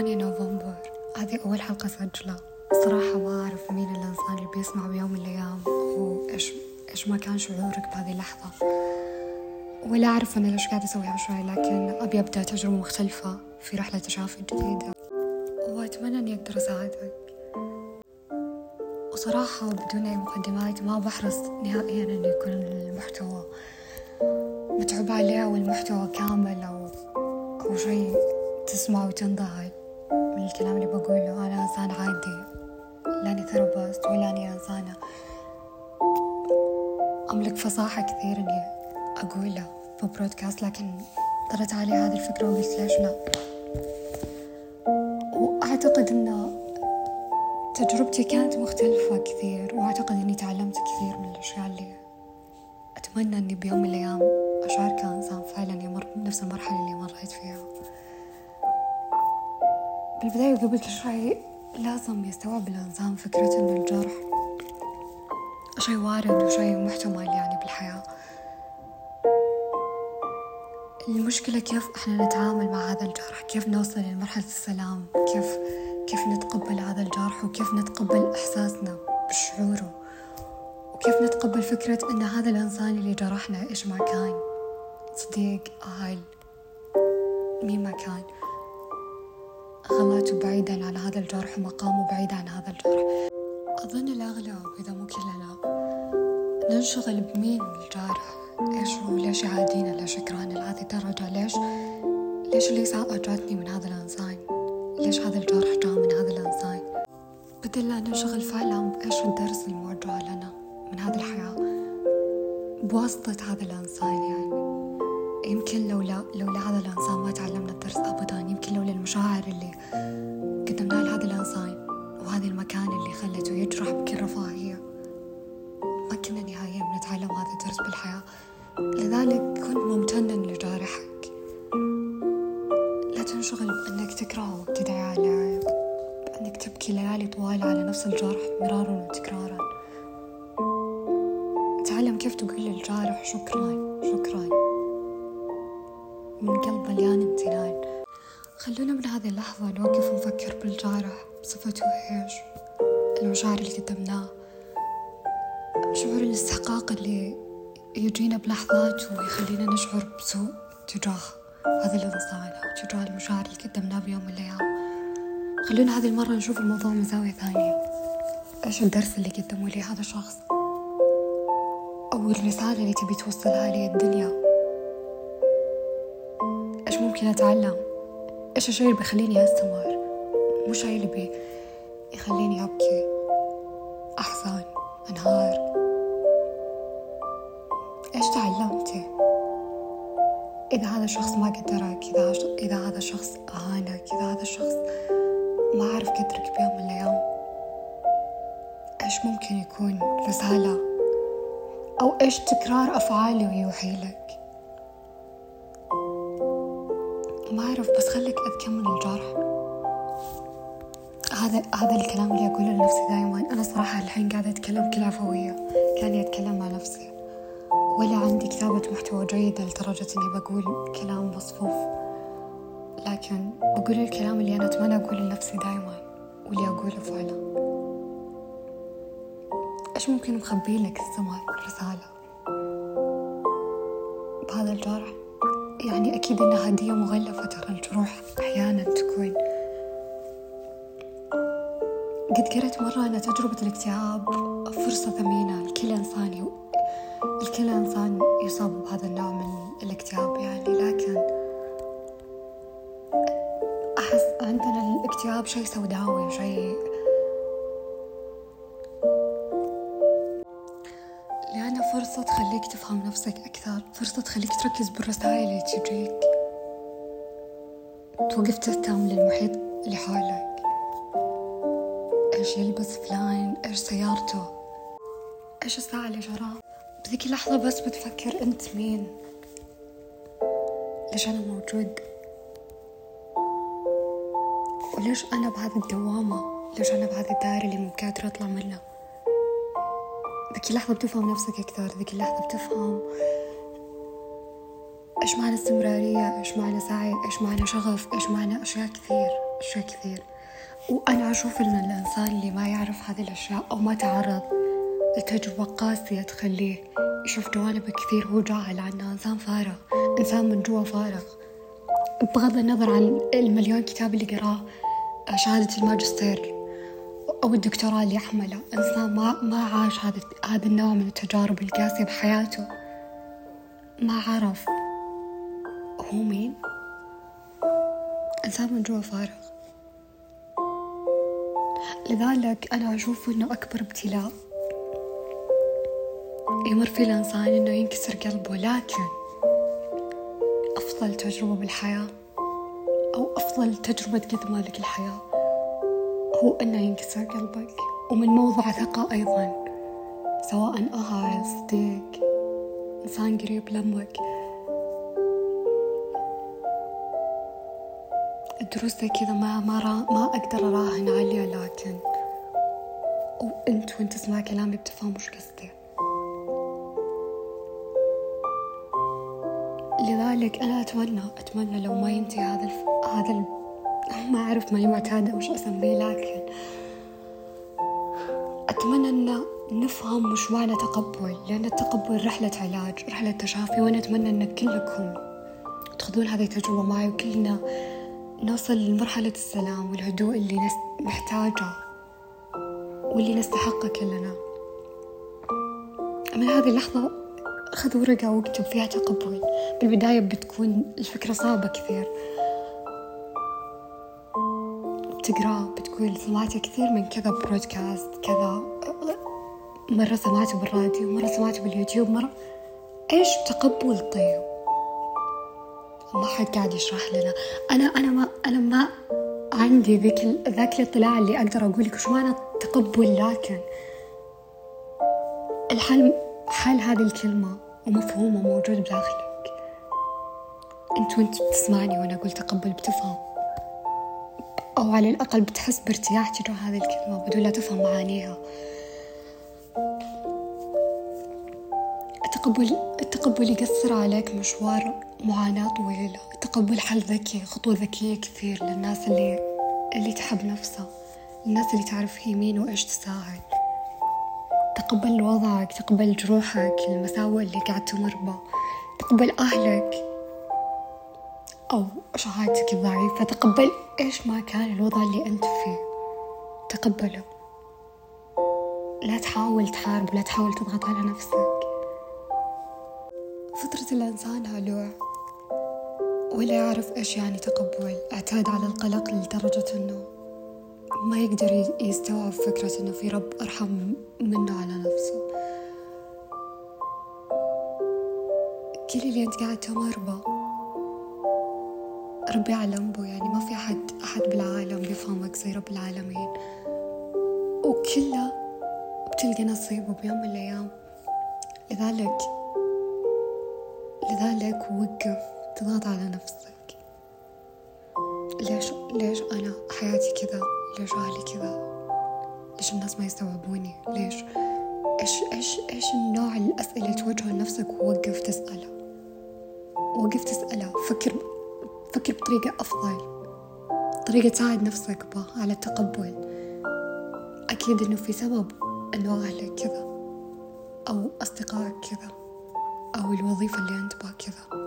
8 نوفمبر. هذه أول حلقة سجلها. صراحة ما أعرف مين الإنسان اللي بيسمع بيوم من الأيام. وإيش إيش ما كان شعورك بهذه اللحظة. ولا أعرف أنا ليش قاعدة أسوي هالشي لكن أبي أبدأ تجربة مختلفة في رحلة تشافي جديدة. وأتمنى إني أقدر أساعدك. وصراحة بدون أي مقدمات ما بحرص نهائيا إنه يكون المحتوى. متعوب عليه أو المحتوى كامل أو أو شيء تسمع وتنذهل من الكلام اللي بقوله. أنا إنسان عادي. لاني therapist ولا أني إنسانة أملك فصاحة كثير إني أقوله في broadcast لكن طرت علي هذه الفكرة وقلت ليش لا. وأعتقد إن تجربتي كانت مختلفة كثير وأعتقد إني تعلمت كثير من الأشياء اللي أتمنى إني بيوم من الأيام أشعر كإنسان فعلا يمر بنفس المرحلة اللي مريت فيها. بالبداية وقبل كل لازم يستوعب الإنسان فكرة إن الجرح شيء وارد وشيء محتمل يعني بالحياة. المشكلة كيف إحنا نتعامل مع هذا الجرح؟ كيف نوصل لمرحلة السلام؟ كيف كيف نتقبل هذا الجرح؟ وكيف نتقبل إحساسنا بشعوره؟ وكيف نتقبل فكرة إن هذا الإنسان اللي جرحنا إيش ما كان؟ صديق أهل مين ما كان؟ غلط بعيدا عن هذا الجرح ومقامه بعيد عن هذا الجرح. أظن الأغلب إذا مو كلنا ننشغل بمين الجارح؟ إيش هو؟ ليش يعادينا؟ ليش يكرهنا لهذه الدرجة ليش؟ ليش الإساءة جاتني من هذا الإنسان ليش هذا الجرح جاء من هذا الإنسان بدل لا ننشغل فعلا بإيش الدرس الموجه لنا من هذه الحياة؟ بواسطة هذا الإنسان يعني. يمكن لولا لولا هذا الإنسان ما تعلمنا الدرس أبدا يمكن لولا المشاعر اللي قدمناها لهذا الإنسان وهذا المكان اللي خلته يجرح بكل رفاهية. ما كنا نهائيا بنتعلم هذا الدرس بالحياة. لذلك كن ممتنا لجارحك. لا تنشغل بأنك تكرهه وتدعي عليه بأنك تبكي ليالي طوال على نفس الجرح مرارا وتكرارا. تعلم كيف تقول للجارح شكرا شكرا. من قلب مليان امتنان. خلونا من هذه اللحظة نوقف ونفكر بالجارح بصفته إيش المشاعر اللي قدمناه. شعور الاستحقاق اللي يجينا بلحظات ويخلينا نشعر بسوء تجاه هذا الإنسان أو تجاه المشاعر اللي قدمناه بيوم من الأيام. خلونا هذه المرة نشوف الموضوع من زاوية ثانية. إيش الدرس اللي قدمه لي هذا الشخص؟ أو الرسالة اللي تبي توصلها لي الدنيا. ممكن أتعلم. إيش الشيء اللي بيخليني أستمر؟ مو شيء اللي بي يخليني أبكي. أحزن. أنهار. إيش تعلمتي إذا هذا الشخص ما قدرك إذا إذا هذا الشخص أهانك إذا هذا الشخص ما عرف قدرك بيوم من الأيام إيش ممكن يكون رسالة؟ أو إيش تكرار أفعاله يوحي لك؟ ما أعرف بس خليك أذكى من الجرح. هذا هذا الكلام اللي أقوله لنفسي دائما أنا صراحة الحين قاعدة أتكلم بكل عفوية كاني أتكلم مع نفسي. ولا عندي كتابة محتوى جيدة لدرجة إني بقول كلام مصفوف. لكن بقول الكلام اللي أنا أتمنى أقوله لنفسي دائما واللي أقوله فعلا. إيش ممكن مخبي لك السماء رسالة. بهذا الجرح يعني أكيد إنها هدية مغلفة ترى الجروح أحيانا تكون. قد قرأت مرة أن تجربة الاكتئاب فرصة ثمينة. لكل إنسان الكل إنسان يصاب بهذا النوع من الاكتئاب يعني لكن أحس عندنا الاكتئاب شيء سوداوي شيء فرصة تخليك تفهم نفسك أكثر فرصة تخليك تركز بالرسائل اللي تجيك. توقف تهتم للمحيط اللي حولك. إيش يلبس فلان؟ إيش سيارته؟ إيش الساعة اللي جراه بذيك اللحظة بس بتفكر أنت مين. ليش أنا موجود؟ وليش أنا بهذه الدوامة؟ ليش أنا بهذه الدائرة اللي مو قادرة أطلع منها؟ ذيك اللحظة بتفهم نفسك أكثر ذيك اللحظة بتفهم إيش معنى استمرارية إيش معنى سعي إيش معنى شغف إيش معنى أشياء كثير أشياء كثير. وأنا أشوف إن الإنسان اللي ما يعرف هذه الأشياء أو ما تعرض لتجربة قاسية تخليه يشوف جوانب كثير هو جاهل عنها إنسان فارغ إنسان من جوا فارغ. بغض النظر عن المليون كتاب اللي قراه شهادة الماجستير. أو الدكتوراه اللي يحمله إنسان ما ما عاش هذا هذا النوع من التجارب القاسية بحياته. ما عرف هو مين. إنسان من جوا فارغ. لذلك أنا أشوف إنه أكبر ابتلاء يمر فيه الإنسان إنه ينكسر قلبه. لكن أفضل تجربة بالحياة أو أفضل تجربة تقدمها لك الحياة. هو إنه ينكسر قلبك ومن موضع ثقة أيضا سواء أهل صديق إنسان قريب لمك الدروس زي كذا ما ما را ما أقدر أراهن عليها لكن وأنت وأنت تسمع كلامي بتفهم وش قصدي لذلك أنا أتمنى أتمنى لو ما ينتهي هذا الف... هذا. ما أعرف ما معتادة وش أسميه لكن أتمنى أن نفهم معنى تقبل لأن التقبل رحلة علاج رحلة تشافي وأنا أتمنى أن كلكم تاخذون هذه التجربة معي وكلنا نوصل لمرحلة السلام والهدوء اللي نحتاجه واللي نستحقه كلنا. من هذه اللحظة خذ ورقة وأكتب فيها تقبل. بالبداية بتكون الفكرة صعبة كثير. بتقرأ بتقول سمعت كثير من كذا برودكاست كذا مرة سمعته بالراديو مرة سمعته باليوتيوب مرة. إيش تقبل طيب؟ ما حد قاعد يشرح لنا. أنا أنا ما أنا ما عندي ذيك ذاك الاطلاع اللي أقدر أقول لك شو معنى تقبل لكن الحل حل هذه الكلمة ومفهومه موجود بداخلك. أنت وأنت بتسمعني وأنا أقول تقبل بتفهم. أو على الأقل بتحس بارتياح تجاه هذه الكلمة بدون لا تفهم معانيها. التقبل التقبل يقصر عليك مشوار معاناة طويلة. التقبل حل ذكي خطوة ذكية كثير للناس اللي اللي تحب نفسها. الناس اللي تعرف هي مين وإيش تساعد. تقبل وضعك تقبل جروحك المساوئ اللي قاعد تمر بها. تقبل أهلك. أو شهادتك الضعيفة تقبل إيش ما كان الوضع اللي أنت فيه. تقبله. لا تحاول تحارب لا تحاول تضغط على نفسك. فطرة الإنسان هلوع ولا يعرف إيش يعني تقبل. أعتاد على القلق لدرجة إنه ما يقدر يستوعب فكرة إنه في رب أرحم منه على نفسه. كل اللي أنت قاعد تمر به ربي يعلم به يعني ما في أحد أحد بالعالم بيفهمك زي رب العالمين. وكله بتلقى نصيبه بيوم من الأيام. لذلك لذلك وقف تضغط على نفسك. ليش ليش أنا حياتي كذا؟ ليش أهلي كذا؟ ليش الناس ما يستوعبوني؟ ليش؟ إيش إيش إيش النوع الأسئلة اللي توجهها لنفسك؟ ووقف تسأله. وقف تسأله. فكر فكر بطريقة أفضل. طريقة تساعد نفسك بها على التقبل. أكيد إنه في سبب إنه أهلك كذا أو أصدقائك كذا أو الوظيفة اللي أنت بها كذا.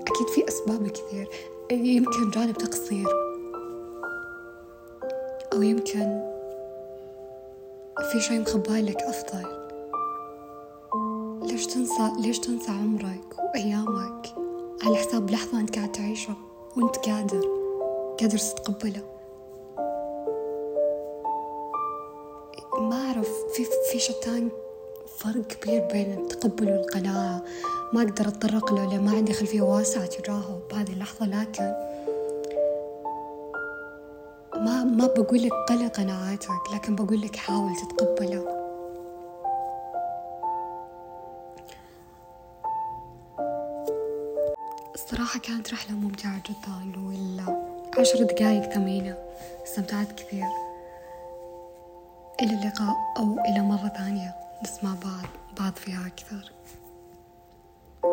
أكيد في أسباب كثير. يمكن جانب تقصير. أو يمكن في شيء مخبالك أفضل. ليش تنسى ليش تنسى عمرك وأيامك؟ على حساب لحظة أنت قاعد تعيشها وأنت قادر قادر تتقبلها ما أعرف في في شتان فرق كبير بين التقبل والقناعة. ما أقدر أتطرق له لأن ما عندي خلفية واسعة تجاهه بهذه اللحظة لكن ما ما بقول لك قلق قناعاتك لكن بقول لك حاول تتقبله. الصراحة كانت رحلة ممتعة جدا والعشر دقايق ثمينة. استمتعت كثير. إلى اللقاء أو إلى مرة ثانية. نسمع بعض بعض فيها أكثر.